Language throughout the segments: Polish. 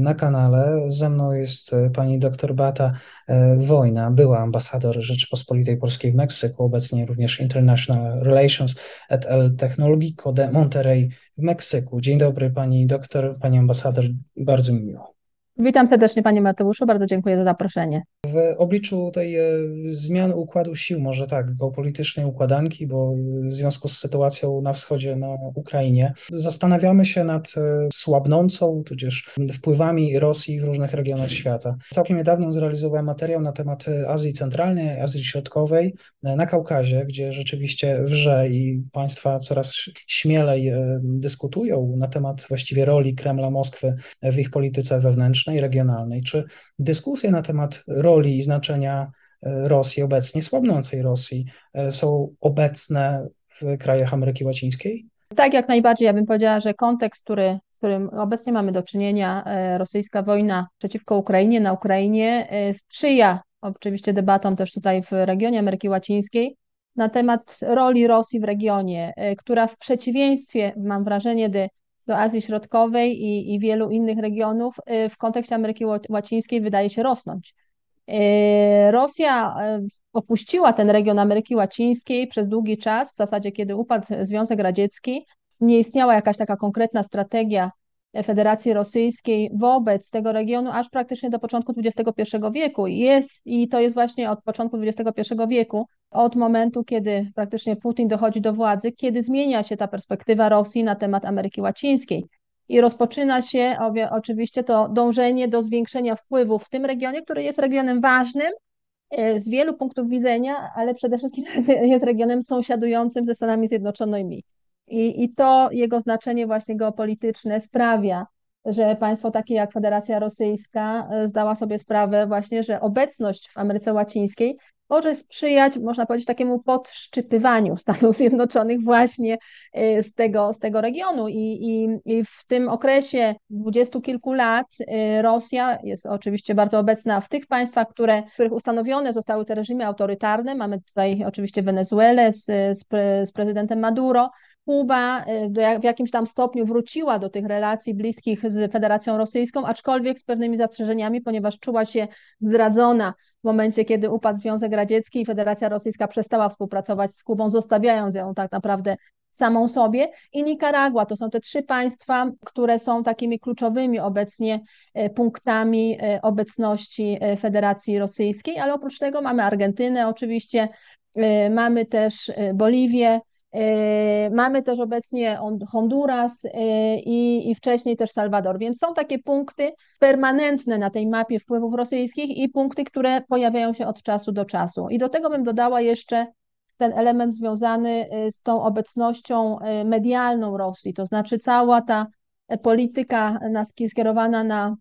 na kanale. Ze mną jest e, pani dr Bata e, Wojna, była ambasador Rzeczypospolitej Polskiej w Meksyku, obecnie również International Relations at El Tecnológico de Monterrey w Meksyku. Dzień dobry pani doktor, pani ambasador, bardzo mi miło. Witam serdecznie Panie Mateuszu, bardzo dziękuję za zaproszenie. W obliczu tej e, zmiany układu sił, może tak, geopolitycznej układanki, bo w związku z sytuacją na wschodzie, na Ukrainie, zastanawiamy się nad e, słabnącą, tudzież wpływami Rosji w różnych regionach świata. Całkiem niedawno zrealizowałem materiał na temat Azji Centralnej, Azji Środkowej, e, na Kaukazie, gdzie rzeczywiście wrze i państwa coraz śmielej dyskutują na temat właściwie roli Kremla, Moskwy w ich polityce wewnętrznej, regionalnej. Czy dyskusje na temat roli roli i znaczenia e, Rosji obecnie, słabnącej Rosji, e, są obecne w krajach Ameryki Łacińskiej? Tak, jak najbardziej. Ja bym powiedziała, że kontekst, który, w którym obecnie mamy do czynienia, e, rosyjska wojna przeciwko Ukrainie, na Ukrainie, sprzyja oczywiście debatom też tutaj w regionie Ameryki Łacińskiej na temat roli Rosji w regionie, która w przeciwieństwie, mam wrażenie, do, do Azji Środkowej i, i wielu innych regionów w kontekście Ameryki Łacińskiej wydaje się rosnąć. E, Rosja e, opuściła ten region Ameryki Łacińskiej przez długi czas, w zasadzie kiedy upadł Związek Radziecki, nie istniała jakaś taka konkretna strategia Federacji Rosyjskiej wobec tego regionu aż praktycznie do początku XXI wieku. Jest, I to jest właśnie od początku XXI wieku, od momentu, kiedy praktycznie Putin dochodzi do władzy, kiedy zmienia się ta perspektywa Rosji na temat Ameryki Łacińskiej i rozpoczyna się oczywiście to dążenie do zwiększenia wpływów w tym regionie, który jest regionem ważnym e, z wielu punktów widzenia, ale przede wszystkim jest regionem sąsiadującym ze Stanami Zjednoczonymi. I, I to jego znaczenie właśnie geopolityczne sprawia, że państwo takie jak Federacja Rosyjska e, zdała sobie sprawę właśnie, że obecność w Ameryce Łacińskiej może sprzyjać, można powiedzieć, takiemu podszczypywaniu Stanów Zjednoczonych właśnie y, z tego, z tego regionu. I, i, I w tym okresie dwudziestu kilku lat y, Rosja jest oczywiście bardzo obecna w tych państwach, które, w których ustanowione zostały te reżimy autorytarne. Mamy tutaj oczywiście Wenezuelę z, z, pre, z prezydentem Maduro, Kuba y, w jakimś tam stopniu wróciła do tych relacji bliskich z Federacją Rosyjską, aczkolwiek z pewnymi zastrzeżeniami, ponieważ czuła się zdradzona w momencie, kiedy upadł Związek Radziecki i Federacja Rosyjska przestała współpracować z Kubą, zostawiając ją tak naprawdę samą sobie. I Nikaragua to są te trzy państwa, które są takimi kluczowymi obecnie y, punktami y, obecności Federacji Rosyjskiej, ale oprócz tego mamy Argentynę oczywiście, mamy też Boliwię, mamy też obecnie Honduras e, i, i wcześniej też Salwador, więc są takie punkty permanentne na tej mapie wpływów rosyjskich i punkty, które pojawiają się od czasu do czasu. I do tego bym dodała jeszcze ten element związany e, z tą obecnością medialną Rosji, to znaczy cała ta polityka skierowana na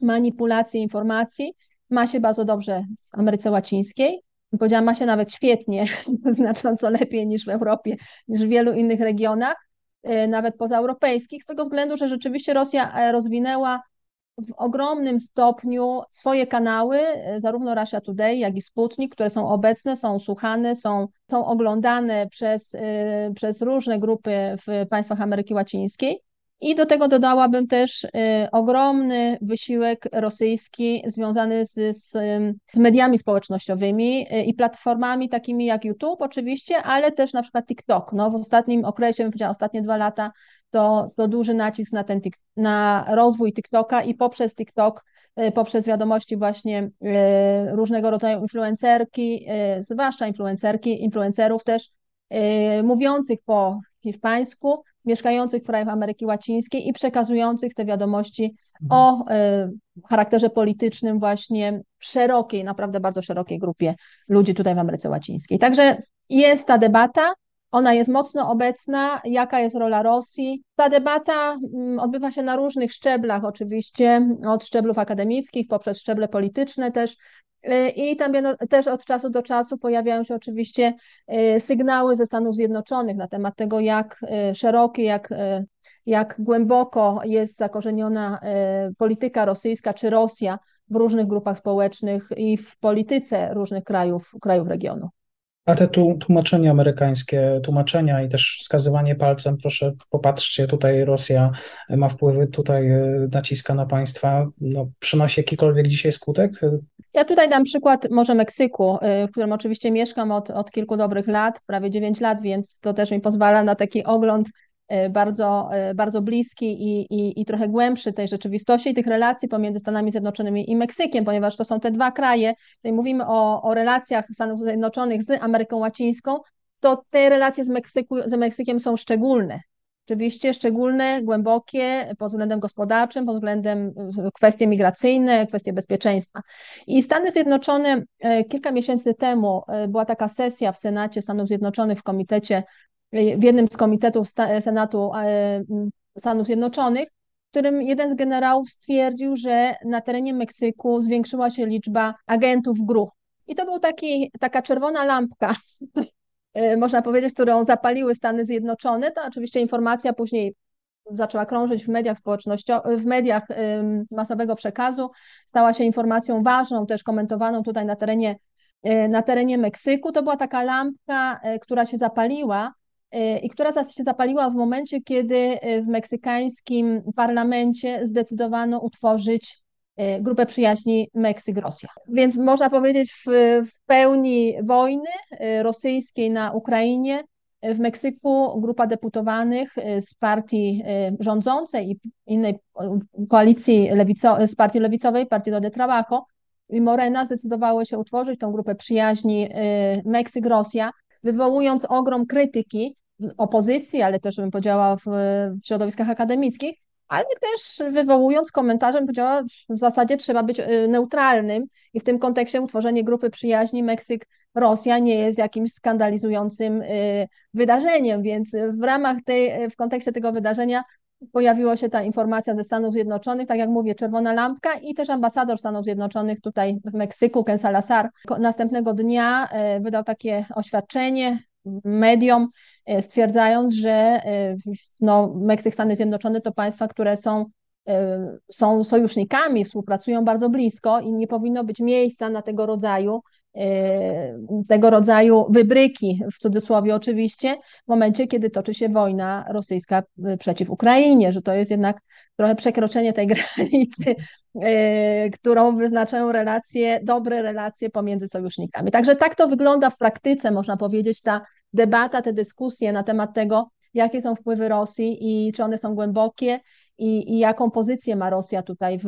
manipulację informacji ma się bardzo dobrze w Ameryce Łacińskiej, powiedziałam, ma się nawet świetnie, znacząco lepiej niż w Europie, niż w wielu innych regionach, e, nawet pozaeuropejskich, z tego względu, że rzeczywiście Rosja e, rozwinęła w ogromnym stopniu swoje kanały, e, zarówno Russia Today, jak i Sputnik, które są obecne, są słuchane, są, są oglądane przez, przez różne grupy w państwach Ameryki Łacińskiej. I do tego dodałabym też y, ogromny wysiłek rosyjski związany z, z, z, mediami społecznościowymi y, i platformami takimi jak YouTube oczywiście, ale też na przykład TikTok. No, w ostatnim okresie, bym powiedziała ostatnie dwa lata, to, to duży nacisk na, ten, na rozwój TikToka i poprzez TikTok y, poprzez wiadomości właśnie różnego rodzaju influencerki, zwłaszcza influencerki, influencerów też, mówiących po hiszpańsku, mieszkających w krajach Ameryki Łacińskiej i przekazujących te wiadomości o charakterze politycznym właśnie szerokiej, naprawdę bardzo szerokiej grupie ludzi tutaj w Ameryce Łacińskiej. Także jest ta debata, ona jest mocno obecna. Jaka jest rola Rosji? Ta debata mm, odbywa się na różnych szczeblach, oczywiście, od szczeblów akademickich poprzez szczeble polityczne też. Y, I tam też od czasu do czasu pojawiają się oczywiście y, sygnały ze Stanów Zjednoczonych na temat tego, jak y, szerokie, jak, jak głęboko jest zakorzeniona polityka rosyjska czy Rosja w różnych grupach społecznych i w polityce różnych krajów, krajów regionu. A te tłumaczenia amerykańskie, tłumaczenia i też wskazywanie palcem, proszę popatrzcie, tutaj Rosja ma wpływy, tutaj e, naciska na państwa, no, przynosi jakikolwiek dzisiaj skutek? Ja tutaj dam przykład może Meksyku, e, w którym oczywiście mieszkam od, od kilku dobrych lat, prawie 9 lat, więc to też mi pozwala na taki ogląd bardzo, e, bardzo bliski i, i, i trochę głębszy tej rzeczywistości i tych relacji pomiędzy Stanami Zjednoczonymi i Meksykiem, ponieważ to są te dwa kraje, tutaj mówimy o, o relacjach Stanów Zjednoczonych z Ameryką Łacińską, to te relacje z, Meksyku, z Meksykiem są szczególne. Oczywiście szczególne, głębokie pod względem gospodarczym, pod względem e, kwestie migracyjne, kwestie bezpieczeństwa. I Stany Zjednoczone kilka miesięcy temu była taka sesja w Senacie Stanów Zjednoczonych w Komitecie w jednym z komitetów Senatu e, Stanów Zjednoczonych, w którym jeden z generałów stwierdził, że na terenie Meksyku zwiększyła się liczba agentów GRU. I to był taki, taka czerwona lampka, e, można powiedzieć, którą zapaliły Stany Zjednoczone. To oczywiście informacja później zaczęła krążyć w mediach społecznościowych, w mediach masowego przekazu, stała się informacją ważną, też komentowaną tutaj na terenie, e, na terenie Meksyku. To była taka lampka, która się zapaliła i która się zapaliła w momencie, kiedy e, w meksykańskim parlamencie zdecydowano utworzyć e, grupę przyjaźni Meksyk-Rosja. Więc można powiedzieć w, w pełni wojny rosyjskiej na Ukrainie w Meksyku grupa deputowanych z partii rządzącej i innej koalicji lewico, z partii lewicowej, Partii do de Trabajo i Morena zdecydowały się utworzyć tą grupę przyjaźni Meksyk-Rosja, wywołując ogrom krytyki opozycji, ale też bym powiedziała w, w środowiskach akademickich, ale też wywołując komentarzem, powiedziała, w zasadzie trzeba być y, neutralnym i w tym kontekście utworzenie grupy przyjaźni Meksyk-Rosja nie jest jakimś skandalizującym y, wydarzeniem, więc w ramach tej, w kontekście tego wydarzenia pojawiła się ta informacja ze Stanów Zjednoczonych, tak jak mówię, czerwona lampka i też ambasador Stanów Zjednoczonych tutaj w Meksyku, Ken Salazar, następnego dnia y, wydał takie oświadczenie, mediom, stwierdzając, że e, no, Meksyk, Stany Zjednoczone to państwa, które są, e, są sojusznikami, współpracują bardzo blisko i nie powinno być miejsca na tego rodzaju tego rodzaju wybryki, w cudzysłowie oczywiście, w momencie, kiedy toczy się wojna rosyjska przeciw Ukrainie, że to jest jednak trochę przekroczenie tej granicy, którą wyznaczają relacje, dobre relacje pomiędzy sojusznikami. Także tak to wygląda w praktyce, można powiedzieć, ta debata, te dyskusje na temat tego, jakie są wpływy Rosji i czy one są głębokie i, i jaką pozycję ma Rosja tutaj w,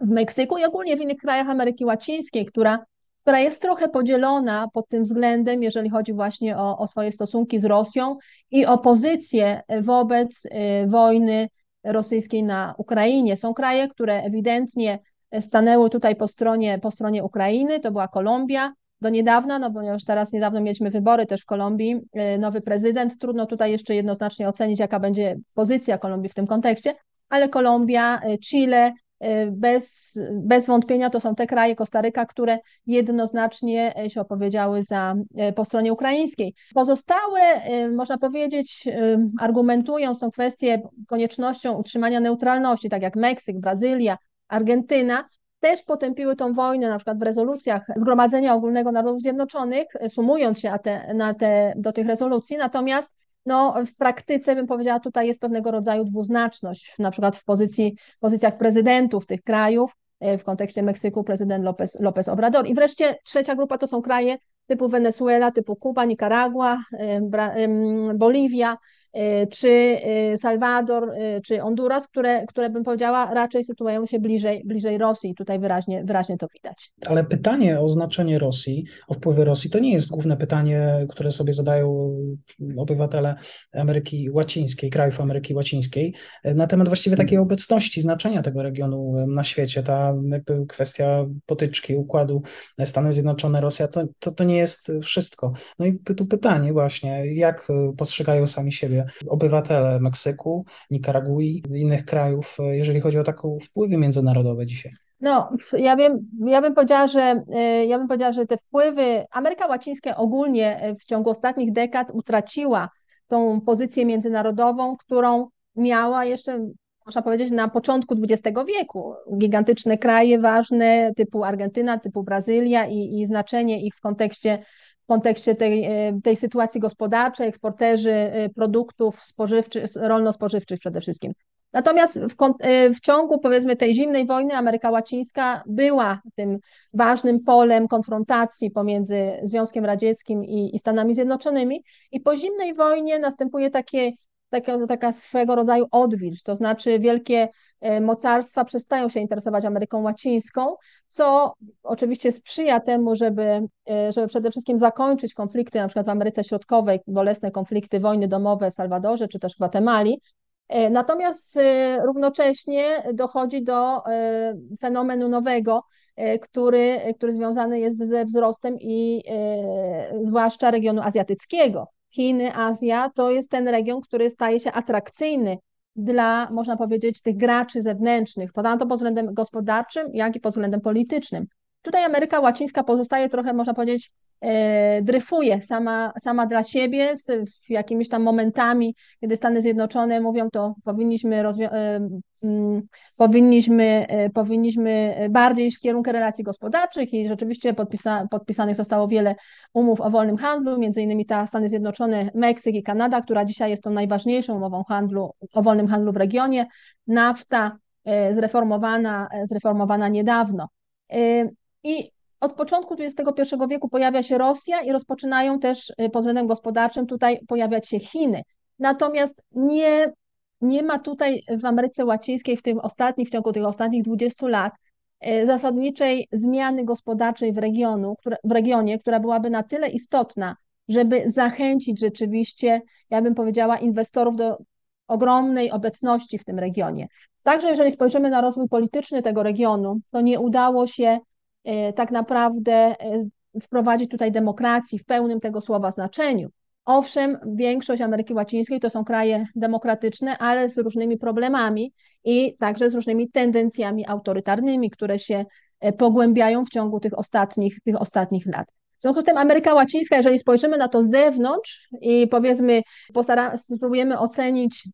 w Meksyku i ogólnie w innych krajach Ameryki Łacińskiej, która, która jest trochę podzielona pod tym względem, jeżeli chodzi właśnie o, o swoje stosunki z Rosją i o pozycję wobec y, wojny rosyjskiej na Ukrainie. Są kraje, które ewidentnie stanęły tutaj po stronie, po stronie Ukrainy, to była Kolumbia, do niedawna, no ponieważ teraz niedawno mieliśmy wybory też w Kolumbii, y, nowy prezydent, trudno tutaj jeszcze jednoznacznie ocenić, jaka będzie pozycja Kolumbii w tym kontekście, ale Kolumbia, y, Chile, y, bez, bez wątpienia to są te kraje, Kostaryka, które jednoznacznie się opowiedziały za, po stronie ukraińskiej. Pozostałe, można powiedzieć, argumentując tą kwestię koniecznością utrzymania neutralności, tak jak Meksyk, Brazylia, Argentyna, też potępiły tą wojnę, na przykład w rezolucjach Zgromadzenia Ogólnego Narodów Zjednoczonych, sumując się te, na te, do tych rezolucji, natomiast no, w praktyce bym powiedziała, tutaj jest pewnego rodzaju dwuznaczność, na przykład w pozycji, pozycjach prezydentów tych krajów, e, w kontekście Meksyku prezydent López, López Obrador. I wreszcie trzecia grupa to są kraje typu Wenezuela, typu Kuba, Nikaragua, Boliwia, czy Salwador, czy Honduras, które, które bym powiedziała raczej sytuują się bliżej, bliżej Rosji. Tutaj wyraźnie, wyraźnie to widać. Ale pytanie o znaczenie Rosji, o wpływy Rosji, to nie jest główne pytanie, które sobie zadają obywatele Ameryki Łacińskiej, krajów Ameryki Łacińskiej, na temat właściwie takiej obecności, znaczenia tego regionu na świecie. Ta jakby kwestia potyczki, układu Stany Zjednoczone, Rosja, to, to, to nie jest wszystko. No i tu pytanie właśnie, jak postrzegają sami siebie obywatele Meksyku, Nikaragui, innych krajów, jeżeli chodzi o taką wpływy międzynarodowe dzisiaj? No, ja bym, ja bym powiedziała, że e, ja bym powiedziała, że te wpływy Ameryka Łacińska ogólnie e, w ciągu ostatnich dekad utraciła tą pozycję międzynarodową, którą miała jeszcze, można powiedzieć, na początku XX wieku. Gigantyczne kraje ważne typu Argentyna, typu Brazylia i, i znaczenie ich w kontekście w kontekście tej, e, tej sytuacji gospodarczej, eksporterzy produktów spożywczych, rolno-spożywczych przede wszystkim. Natomiast w, e, w, ciągu powiedzmy tej zimnej wojny Ameryka Łacińska była tym ważnym polem konfrontacji pomiędzy Związkiem Radzieckim i, i Stanami Zjednoczonymi i po zimnej wojnie następuje takie, takie, taka swego rodzaju odwilż, to znaczy wielkie e, mocarstwa przestają się interesować Ameryką Łacińską, co oczywiście sprzyja temu, żeby, e, żeby przede wszystkim zakończyć konflikty, na przykład w Ameryce Środkowej, bolesne konflikty, wojny domowe w Salwadorze czy też w Gwatemali, E, natomiast równocześnie dochodzi do fenomenu nowego, który, który związany jest ze wzrostem i zwłaszcza regionu azjatyckiego. Chiny, Azja to jest ten region, który staje się atrakcyjny dla, można powiedzieć, tych graczy zewnętrznych, to pod względem gospodarczym, jak i pod względem politycznym. Tutaj Ameryka Łacińska pozostaje trochę, można powiedzieć, dryfuje sama, sama dla siebie z jakimiś tam momentami, kiedy Stany Zjednoczone mówią, to powinniśmy, e, mm, powinniśmy, e, powinniśmy bardziej iść w kierunku relacji gospodarczych i rzeczywiście podpisa, podpisanych zostało wiele umów o wolnym handlu, między innymi ta Stany Zjednoczone, Meksyk i Kanada, która dzisiaj jest tą najważniejszą umową handlu, o wolnym handlu w regionie, NAFTA zreformowana, zreformowana niedawno. I od początku XXI wieku pojawia się Rosja i rozpoczynają też y, pod względem gospodarczym tutaj pojawiać się Chiny. Natomiast nie, nie ma tutaj w Ameryce Łacińskiej w tym ostatnich, w ciągu tych ostatnich 20 lat y, zasadniczej zmiany gospodarczej w, regionu, w regionie, która byłaby na tyle istotna, żeby zachęcić rzeczywiście, ja bym powiedziała, inwestorów do ogromnej obecności w tym regionie. Także jeżeli spojrzymy na rozwój polityczny tego regionu, to nie udało się tak naprawdę e, wprowadzić tutaj demokracji w pełnym tego słowa znaczeniu. Owszem, większość Ameryki Łacińskiej to są kraje demokratyczne, ale z różnymi problemami i także z różnymi tendencjami autorytarnymi, które się e, pogłębiają w ciągu tych ostatnich, tych ostatnich lat. W związku z tym Ameryka Łacińska, jeżeli spojrzymy na to z zewnątrz i powiedzmy, spróbujemy ocenić,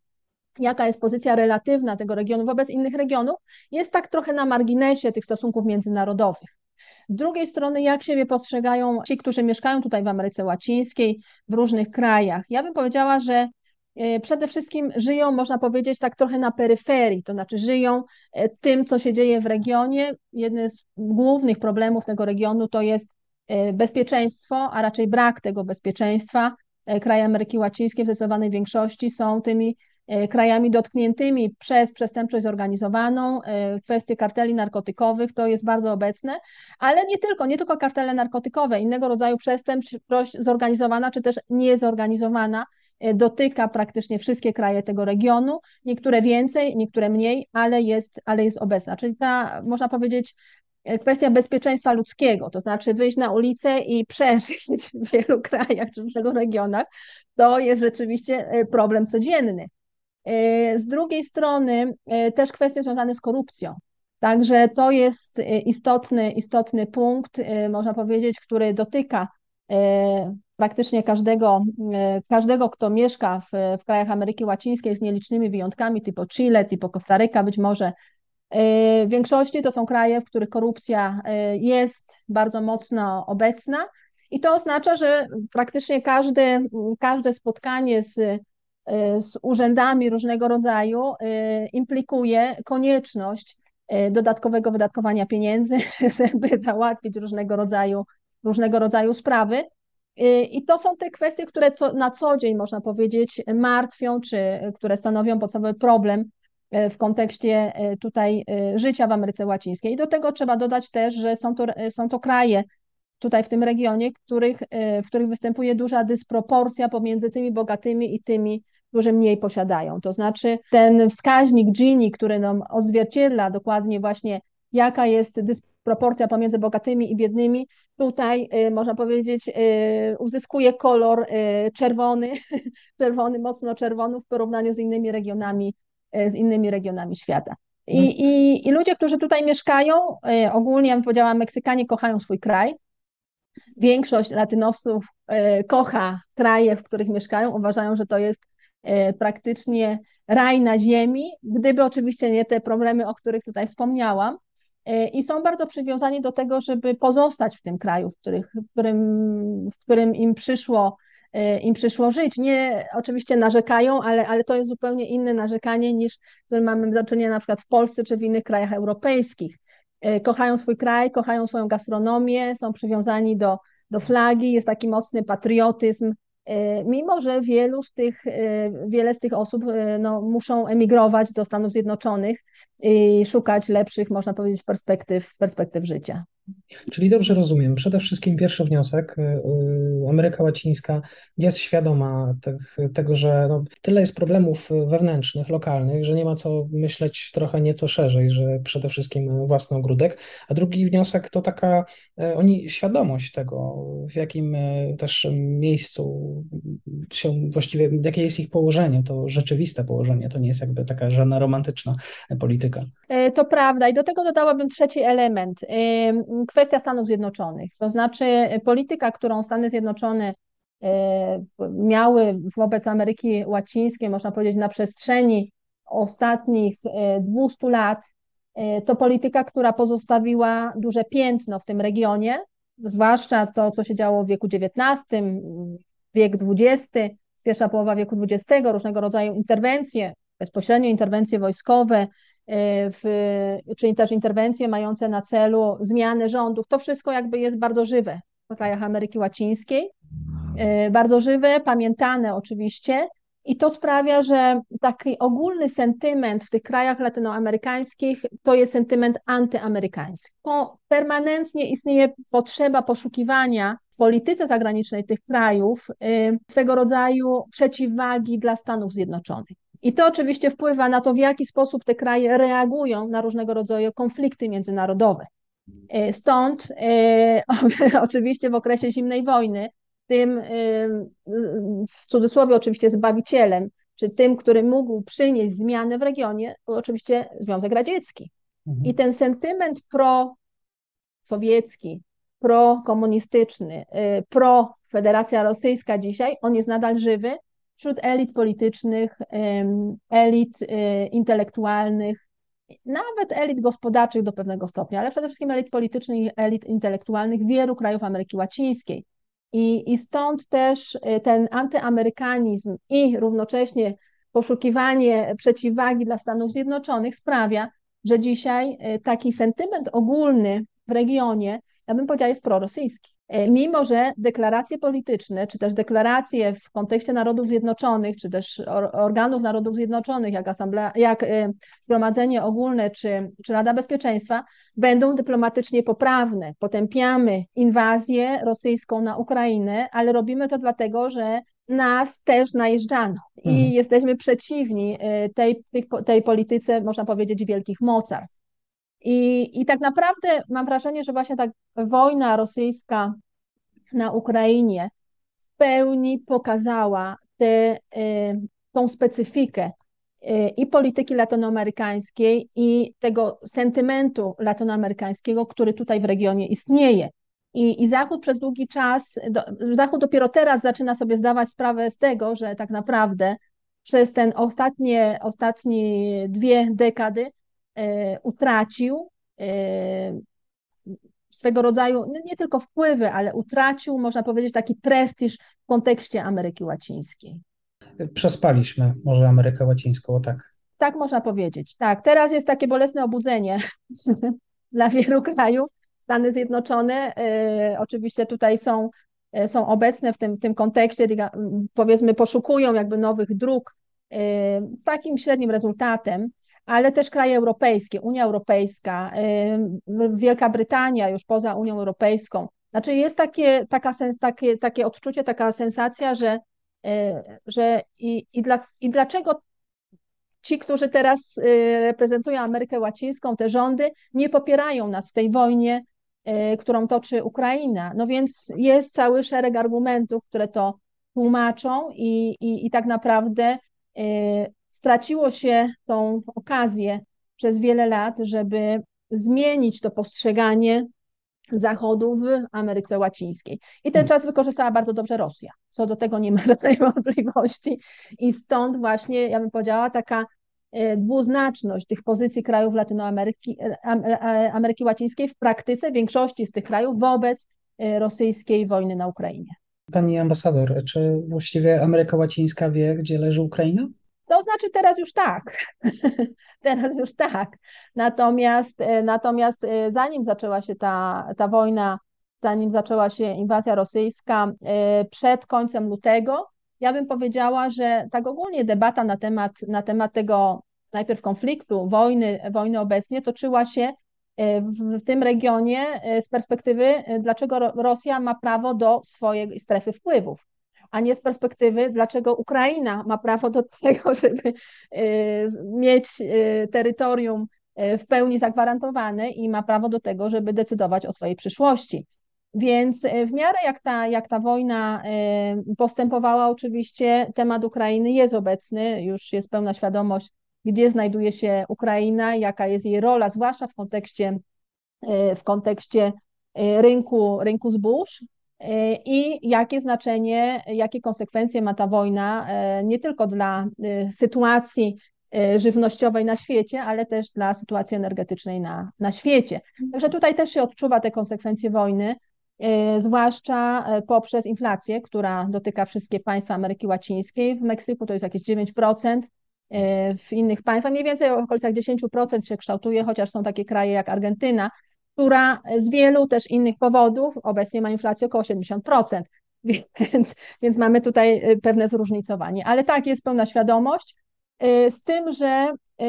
jaka jest pozycja relatywna tego regionu wobec innych regionów, jest tak trochę na marginesie tych stosunków międzynarodowych. Z drugiej strony, jak siebie postrzegają ci, którzy mieszkają tutaj w Ameryce Łacińskiej, w różnych krajach? Ja bym powiedziała, że e, przede wszystkim żyją, można powiedzieć, tak trochę na peryferii, to znaczy żyją e, tym, co się dzieje w regionie. Jeden z głównych problemów tego regionu to jest e, bezpieczeństwo, a raczej brak tego bezpieczeństwa. Kraje Ameryki Łacińskiej w zdecydowanej większości są tymi krajami dotkniętymi przez przestępczość zorganizowaną, e, kwestie karteli narkotykowych, to jest bardzo obecne, ale nie tylko, nie tylko kartele narkotykowe, innego rodzaju przestępczość zorganizowana czy też niezorganizowana e, dotyka praktycznie wszystkie kraje tego regionu, niektóre więcej, niektóre mniej, ale jest, ale jest obecna. Czyli ta, można powiedzieć, kwestia bezpieczeństwa ludzkiego, to znaczy wyjść na ulicę i przeżyć w wielu krajach czy w wielu regionach, to jest rzeczywiście problem codzienny. E, z drugiej strony e, też kwestie związane z korupcją. Także to jest e, istotny, istotny punkt, można powiedzieć, który dotyka praktycznie każdego, każdego kto mieszka w, w krajach Ameryki Łacińskiej z nielicznymi wyjątkami, typu Chile, typu Kostaryka być może. W większości to są kraje, w których korupcja jest bardzo mocno obecna i to oznacza, że praktycznie każde, każde spotkanie z z urzędami różnego rodzaju y, implikuje konieczność y, dodatkowego wydatkowania pieniędzy, żeby załatwić różnego rodzaju, różnego rodzaju sprawy. I to są te kwestie, które co, na co dzień, można powiedzieć, martwią, czy które stanowią podstawowy problem w kontekście tutaj życia w Ameryce Łacińskiej. I do tego trzeba dodać też, że są to, są to kraje tutaj w tym regionie, których, w których występuje duża dysproporcja pomiędzy tymi bogatymi i tymi którzy mniej posiadają. To znaczy ten wskaźnik Gini, który nam odzwierciedla dokładnie właśnie jaka jest dysproporcja pomiędzy bogatymi i biednymi, tutaj y, można powiedzieć y, uzyskuje kolor y, czerwony, czerwony, mocno czerwony w porównaniu z innymi regionami, z innymi regionami świata. I, mhm. i, I ludzie, którzy tutaj mieszkają, ogólnie ja bym powiedziała, Meksykanie kochają swój kraj. Większość Latynowców kocha kraje, w których mieszkają, uważają, że to jest praktycznie raj na ziemi, gdyby oczywiście nie te problemy, o których tutaj wspomniałam. E, I są bardzo przywiązani do tego, żeby pozostać w tym kraju, w, których, w, którym, w którym im przyszło, e, im przyszło żyć. Nie oczywiście narzekają, ale, ale to jest zupełnie inne narzekanie niż z którym mamy do czynienia na przykład w Polsce czy w innych krajach europejskich. Kochają swój kraj, kochają swoją gastronomię, są przywiązani do, do flagi, jest taki mocny patriotyzm, E, mimo że wielu z tych, e, wiele z tych osób e, no, muszą emigrować do Stanów Zjednoczonych i szukać lepszych, można powiedzieć, perspektyw, perspektyw życia. Czyli dobrze rozumiem. Przede wszystkim pierwszy wniosek. Y, y, Ameryka Łacińska jest świadoma tego, że no, tyle jest problemów wewnętrznych, lokalnych, że nie ma co myśleć trochę nieco szerzej, że przede wszystkim własny ogródek. A drugi wniosek to taka y, oni świadomość tego, w jakim też miejscu się właściwie, jakie jest ich położenie, to rzeczywiste położenie, to nie jest jakby taka żadna romantyczna polityka. To prawda. I do tego dodałabym trzeci element. Kwestia Stanów Zjednoczonych, to znaczy polityka, którą Stany Zjednoczone e, miały wobec Ameryki Łacińskiej, można powiedzieć, na przestrzeni ostatnich 200 e, lat, e, to polityka, która pozostawiła duże piętno w tym regionie, zwłaszcza to, co się działo w wieku XIX, wiek XX, pierwsza połowa wieku XX, różnego rodzaju interwencje, bezpośrednio interwencje wojskowe, E, w, czyli też interwencje mające na celu zmianę rządów. To wszystko jakby jest bardzo żywe w krajach Ameryki Łacińskiej, e, bardzo żywe, pamiętane oczywiście. I to sprawia, że taki ogólny sentyment w tych krajach latynoamerykańskich to jest sentyment antyamerykański. To permanentnie istnieje potrzeba poszukiwania w polityce zagranicznej tych krajów e, swego rodzaju przeciwwagi dla Stanów Zjednoczonych. I to oczywiście wpływa na to, w jaki sposób te kraje reagują na różnego rodzaju konflikty międzynarodowe. E, stąd e, oczywiście w okresie zimnej wojny, tym e, w cudzysłowie oczywiście zbawicielem, czy tym, który mógł przynieść zmianę w regionie, był oczywiście Związek Radziecki. Mhm. I ten sentyment pro-sowiecki, pro-komunistyczny, pro-Federacja Rosyjska dzisiaj, on jest nadal żywy, wśród elit politycznych, elit e, intelektualnych, nawet elit gospodarczych do pewnego stopnia, ale przede wszystkim elit politycznych i elit intelektualnych wielu krajów Ameryki Łacińskiej. I, I stąd też e, ten antyamerykanizm i równocześnie poszukiwanie przeciwwagi dla Stanów Zjednoczonych sprawia, że dzisiaj e, taki sentyment ogólny w regionie, ja bym powiedziała, jest prorosyjski. E, mimo że deklaracje polityczne, czy też deklaracje w kontekście Narodów Zjednoczonych, czy też organów Narodów Zjednoczonych, jak, asamblea, jak e, Zgromadzenie Ogólne, czy, czy Rada Bezpieczeństwa, będą dyplomatycznie poprawne. Potępiamy inwazję rosyjską na Ukrainę, ale robimy to dlatego, że nas też najeżdżano i mhm. jesteśmy przeciwni e, tej, tej polityce, można powiedzieć, wielkich mocarstw. I, I tak naprawdę mam wrażenie, że właśnie ta wojna rosyjska na Ukrainie w pełni pokazała te, y, tą specyfikę y, i polityki latynoamerykańskiej, i tego sentymentu latynoamerykańskiego, który tutaj w regionie istnieje. I, I Zachód przez długi czas, do, Zachód dopiero teraz zaczyna sobie zdawać sprawę z tego, że tak naprawdę przez ten ostatnie, ostatnie dwie dekady utracił e, swego rodzaju nie tylko wpływy, ale utracił, można powiedzieć, taki prestiż w kontekście Ameryki Łacińskiej. Przespaliśmy może Amerykę Łacińską, tak? Tak można powiedzieć. Tak, teraz jest takie bolesne obudzenie dla wielu krajów. Stany Zjednoczone, y, oczywiście tutaj są są obecne w tym, w tym kontekście, powiedzmy, poszukują jakby nowych dróg z takim średnim rezultatem, ale też kraje europejskie, Unia Europejska, Wielka Brytania już poza Unią Europejską. Znaczy jest takie, taka sens, takie, takie odczucie, taka sensacja, że, że i, i, dla, i dlaczego ci, którzy teraz reprezentują Amerykę Łacińską, te rządy, nie popierają nas w tej wojnie, którą toczy Ukraina. No więc jest cały szereg argumentów, które to tłumaczą i, i, i tak naprawdę straciło się tą okazję przez wiele lat, żeby zmienić to postrzeganie Zachodu w Ameryce Łacińskiej. I ten czas wykorzystała bardzo dobrze Rosja. Co do tego nie ma żadnej wątpliwości. I stąd właśnie, ja bym powiedziała, taka e, dwuznaczność tych pozycji krajów Latynoameryki e, Ameryki Łacińskiej w praktyce większości z tych krajów wobec e, rosyjskiej wojny na Ukrainie. Pani ambasador, czy właściwie Ameryka Łacińska wie, gdzie leży Ukraina? To znaczy teraz już tak, teraz już tak. Natomiast, e, natomiast e, zanim zaczęła się ta, ta wojna, zanim zaczęła się inwazja rosyjska e, przed końcem lutego, ja bym powiedziała, że tak ogólnie debata na temat, na temat tego najpierw konfliktu, wojny, wojny obecnie toczyła się w, w tym regionie z perspektywy, dlaczego Rosja ma prawo do swojej strefy wpływów a nie z perspektywy, dlaczego Ukraina ma prawo do tego, żeby y, mieć y, terytorium y, w pełni zagwarantowane i ma prawo do tego, żeby decydować o swojej przyszłości. Więc w miarę jak ta, jak ta wojna postępowała, oczywiście temat Ukrainy jest obecny, już jest pełna świadomość, gdzie znajduje się Ukraina, jaka jest jej rola, zwłaszcza w kontekście, w kontekście rynku, rynku zbóż, i jakie znaczenie, jakie konsekwencje ma ta wojna e, nie tylko dla e, sytuacji żywnościowej na świecie, ale też dla sytuacji energetycznej na, na świecie. Także tutaj też się odczuwa te konsekwencje wojny, zwłaszcza poprzez inflację, która dotyka wszystkie państwa Ameryki Łacińskiej. W Meksyku to jest jakieś 9%, w innych państwach mniej więcej w okolicach 10% się kształtuje, chociaż są takie kraje jak Argentyna, która z wielu też innych powodów obecnie ma inflację około 70%. Więc, więc mamy tutaj y, pewne zróżnicowanie. Ale tak, jest pełna świadomość, y, z tym, że y,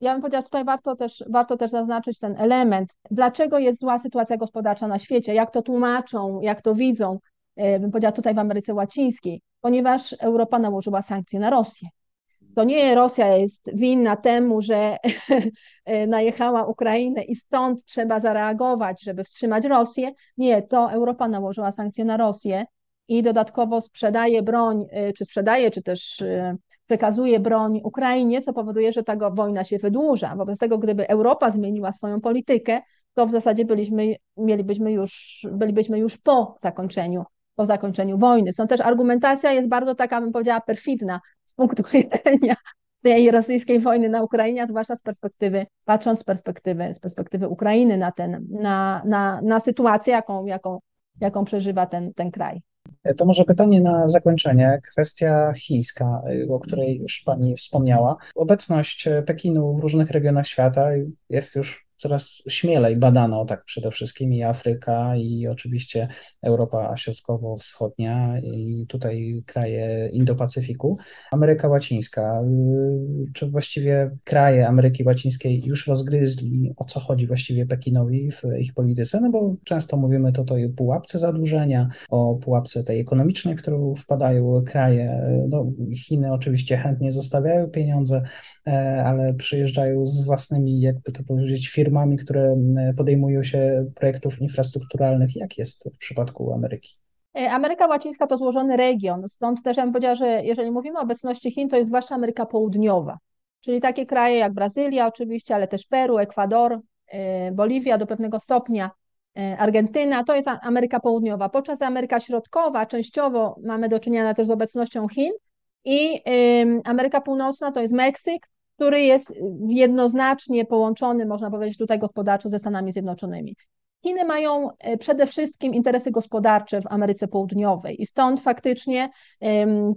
ja bym powiedziała, tutaj warto też, warto też zaznaczyć ten element, dlaczego jest zła sytuacja gospodarcza na świecie, jak to tłumaczą, jak to widzą, bym powiedziała tutaj w Ameryce Łacińskiej, ponieważ Europa nałożyła sankcje na Rosję to nie Rosja jest winna temu, że najechała Ukrainę i stąd trzeba zareagować, żeby wstrzymać Rosję. Nie, to Europa nałożyła sankcje na Rosję i dodatkowo sprzedaje broń, y, czy sprzedaje, czy też y, przekazuje broń Ukrainie, co powoduje, że ta wojna się wydłuża. Wobec tego, gdyby Europa zmieniła swoją politykę, to w zasadzie byliśmy, mielibyśmy już, bylibyśmy już po zakończeniu po zakończeniu wojny. Są też argumentacja jest bardzo taka, bym powiedziała, perfidna z punktu widzenia tej rosyjskiej wojny na Ukrainie, zwłaszcza z perspektywy, patrząc z perspektywy, z perspektywy Ukrainy na, ten, na, na, na sytuację, jaką, jaką, jaką przeżywa ten, ten kraj. To może pytanie na zakończenie. Kwestia chińska, o której już Pani wspomniała. Obecność Pekinu w różnych regionach świata jest już coraz śmielej badano tak przede wszystkim i Afryka i oczywiście Europa Środkowo-Wschodnia i tutaj kraje Indo-Pacyfiku. Ameryka Łacińska, y, czy właściwie kraje Ameryki Łacińskiej już rozgryzli o co chodzi właściwie Pekinowi w ich polityce, no bo często mówimy to o pułapce zadłużenia, o pułapce tej ekonomicznej, w którą wpadają kraje. No, Chiny oczywiście chętnie zostawiają pieniądze, e, ale przyjeżdżają z własnymi, jakby to powiedzieć, firmami, firmami, które podejmują się projektów infrastrukturalnych. Jak jest w przypadku Ameryki? E, Ameryka Łacińska to złożony region, stąd też ja bym powiedziała, że jeżeli mówimy o obecności Chin, to jest zwłaszcza Ameryka Południowa, czyli takie kraje jak Brazylia oczywiście, ale też Peru, Ekwador, e, Boliwia do pewnego stopnia, e, Argentyna, to jest Ameryka Południowa. Podczas Ameryka Środkowa częściowo mamy do czynienia też z obecnością Chin i Ameryka Północna to jest Meksyk, który jest jednoznacznie połączony, można powiedzieć, tutaj gospodarczo ze Stanami Zjednoczonymi. Chiny mają e, przede wszystkim interesy gospodarcze w Ameryce Południowej i stąd faktycznie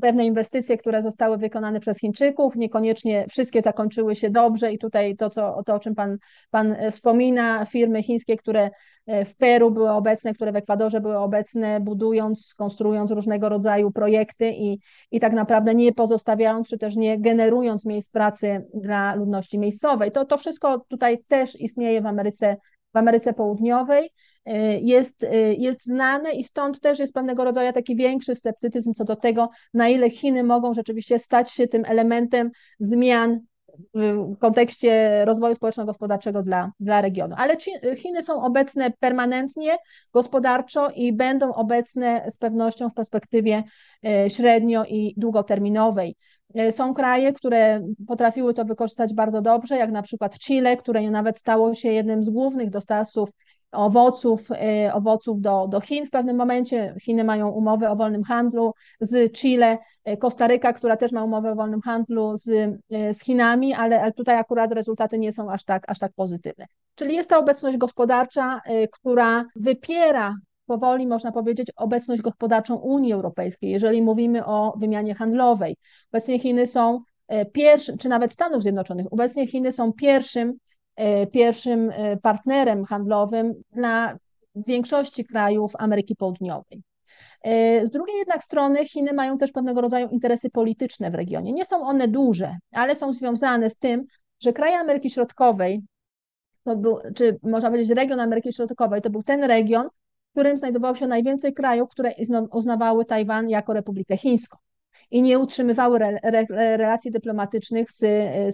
pewne inwestycje, które zostały wykonane przez Chińczyków, niekoniecznie wszystkie zakończyły się dobrze i tutaj to, co, to o czym pan, pan e, wspomina, firmy chińskie, które e, w Peru były obecne, które w Ekwadorze były obecne, budując, konstruując różnego rodzaju projekty i, i tak naprawdę nie pozostawiając, czy też nie generując miejsc pracy dla ludności miejscowej. To, to wszystko tutaj też istnieje w Ameryce w Ameryce Południowej y, jest, y, jest znane i stąd też jest pewnego rodzaju taki większy sceptycyzm co do tego, na ile Chiny mogą rzeczywiście stać się tym elementem zmian w kontekście rozwoju społeczno-gospodarczego dla, dla regionu. Ale Chiny są obecne permanentnie, gospodarczo i będą obecne z pewnością w perspektywie y, średnio i długoterminowej. E, są kraje, które potrafiły to wykorzystać bardzo dobrze, jak na przykład Chile, które nawet stało się jednym z głównych dostawców owoców, e, owoców do, do Chin w pewnym momencie. Chiny mają umowę o wolnym handlu z Chile, e, Kostaryka, która też ma umowę o wolnym handlu z, z Chinami, ale, ale tutaj akurat rezultaty nie są aż tak, aż tak pozytywne. Czyli jest ta obecność gospodarcza, która wypiera powoli, można powiedzieć, obecność gospodarczą Unii Europejskiej, jeżeli mówimy o wymianie handlowej. Obecnie Chiny są e, pierwszym, czy nawet Stanów Zjednoczonych, obecnie Chiny są pierwszym, e, pierwszym e, partnerem handlowym dla większości krajów Ameryki Południowej. Z drugiej jednak strony Chiny mają też pewnego rodzaju interesy polityczne w regionie. Nie są one duże, ale są związane z tym, że kraje Ameryki Środkowej, był, czy można powiedzieć region Ameryki Środkowej, to był ten region, którym znajdowało się najwięcej krajów, które uznawały Tajwan jako Republikę Chińską i nie utrzymywały re, re, relacji dyplomatycznych z,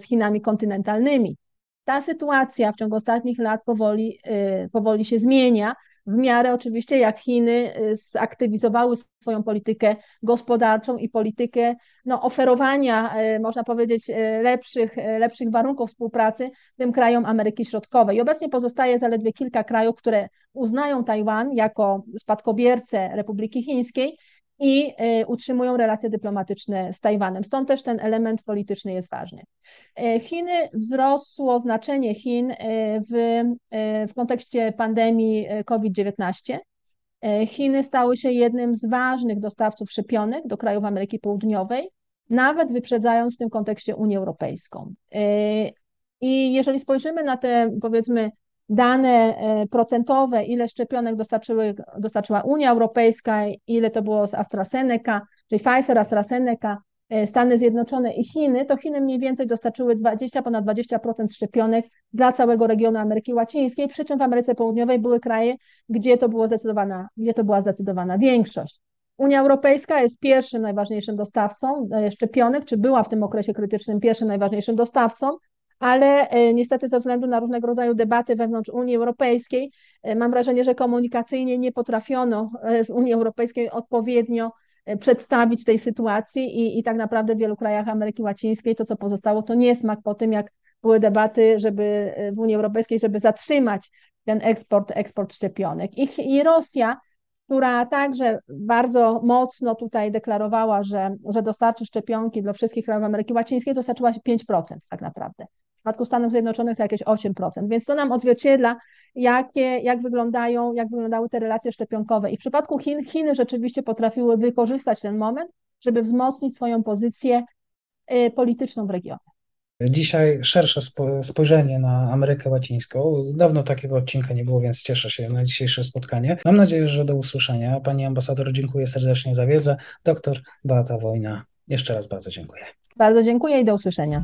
z Chinami kontynentalnymi. Ta sytuacja w ciągu ostatnich lat powoli, y, powoli się zmienia, w miarę oczywiście jak Chiny y, zaktywizowały swoją politykę gospodarczą i politykę no, oferowania, y, można powiedzieć, y, lepszych, lepszych warunków współpracy tym krajom Ameryki Środkowej. Obecnie pozostaje zaledwie kilka krajów, które uznają Tajwan jako spadkobiercę Republiki Chińskiej i y, utrzymują relacje dyplomatyczne z Tajwanem. Stąd też ten element polityczny jest ważny. Y, Chiny, wzrosło znaczenie Chin y, w, w kontekście pandemii COVID-19. Chiny stały się jednym z ważnych dostawców szczepionek do krajów Ameryki Południowej, nawet wyprzedzając w tym kontekście Unię Europejską. I jeżeli spojrzymy na te, powiedzmy, dane e, procentowe, ile szczepionek dostarczyły, dostarczyła Unia Europejska, ile to było z AstraZeneca, czyli Pfizer, AstraZeneca, e, Stany Zjednoczone i Chiny, to Chiny mniej więcej dostarczyły 20, ponad 20% szczepionek dla całego regionu Ameryki Łacińskiej, przy czym w Ameryce Południowej były kraje, gdzie to, było zdecydowana, gdzie to była zdecydowana większość. Unia Europejska jest pierwszym najważniejszym dostawcą e, szczepionek, czy była w tym okresie krytycznym pierwszym najważniejszym dostawcą, ale e, niestety ze względu na różnego rodzaju debaty wewnątrz Unii Europejskiej, e, mam wrażenie, że komunikacyjnie nie potrafiono e, z Unii Europejskiej odpowiednio przedstawić tej sytuacji i, i tak naprawdę w wielu krajach Ameryki Łacińskiej to, co pozostało, to niesmak po tym, jak były debaty żeby w Unii Europejskiej, żeby zatrzymać ten eksport, eksport szczepionek. I, I Rosja, która także bardzo mocno tutaj deklarowała, że, że dostarczy szczepionki dla wszystkich krajów Ameryki Łacińskiej, dostarczyła 5% tak naprawdę. W przypadku Stanów Zjednoczonych to jakieś 8%, więc to nam odzwierciedla, jakie, jak, wyglądają, jak wyglądały te relacje szczepionkowe. I w przypadku Chin, Chiny rzeczywiście potrafiły wykorzystać ten moment, żeby wzmocnić swoją pozycję y, polityczną w regionie. Dzisiaj szersze spojrzenie na Amerykę Łacińską. Dawno takiego odcinka nie było, więc cieszę się na dzisiejsze spotkanie. Mam nadzieję, że do usłyszenia. Pani ambasador, dziękuję serdecznie za wiedzę. Doktor Beata Wojna, jeszcze raz bardzo dziękuję. Bardzo dziękuję i do usłyszenia.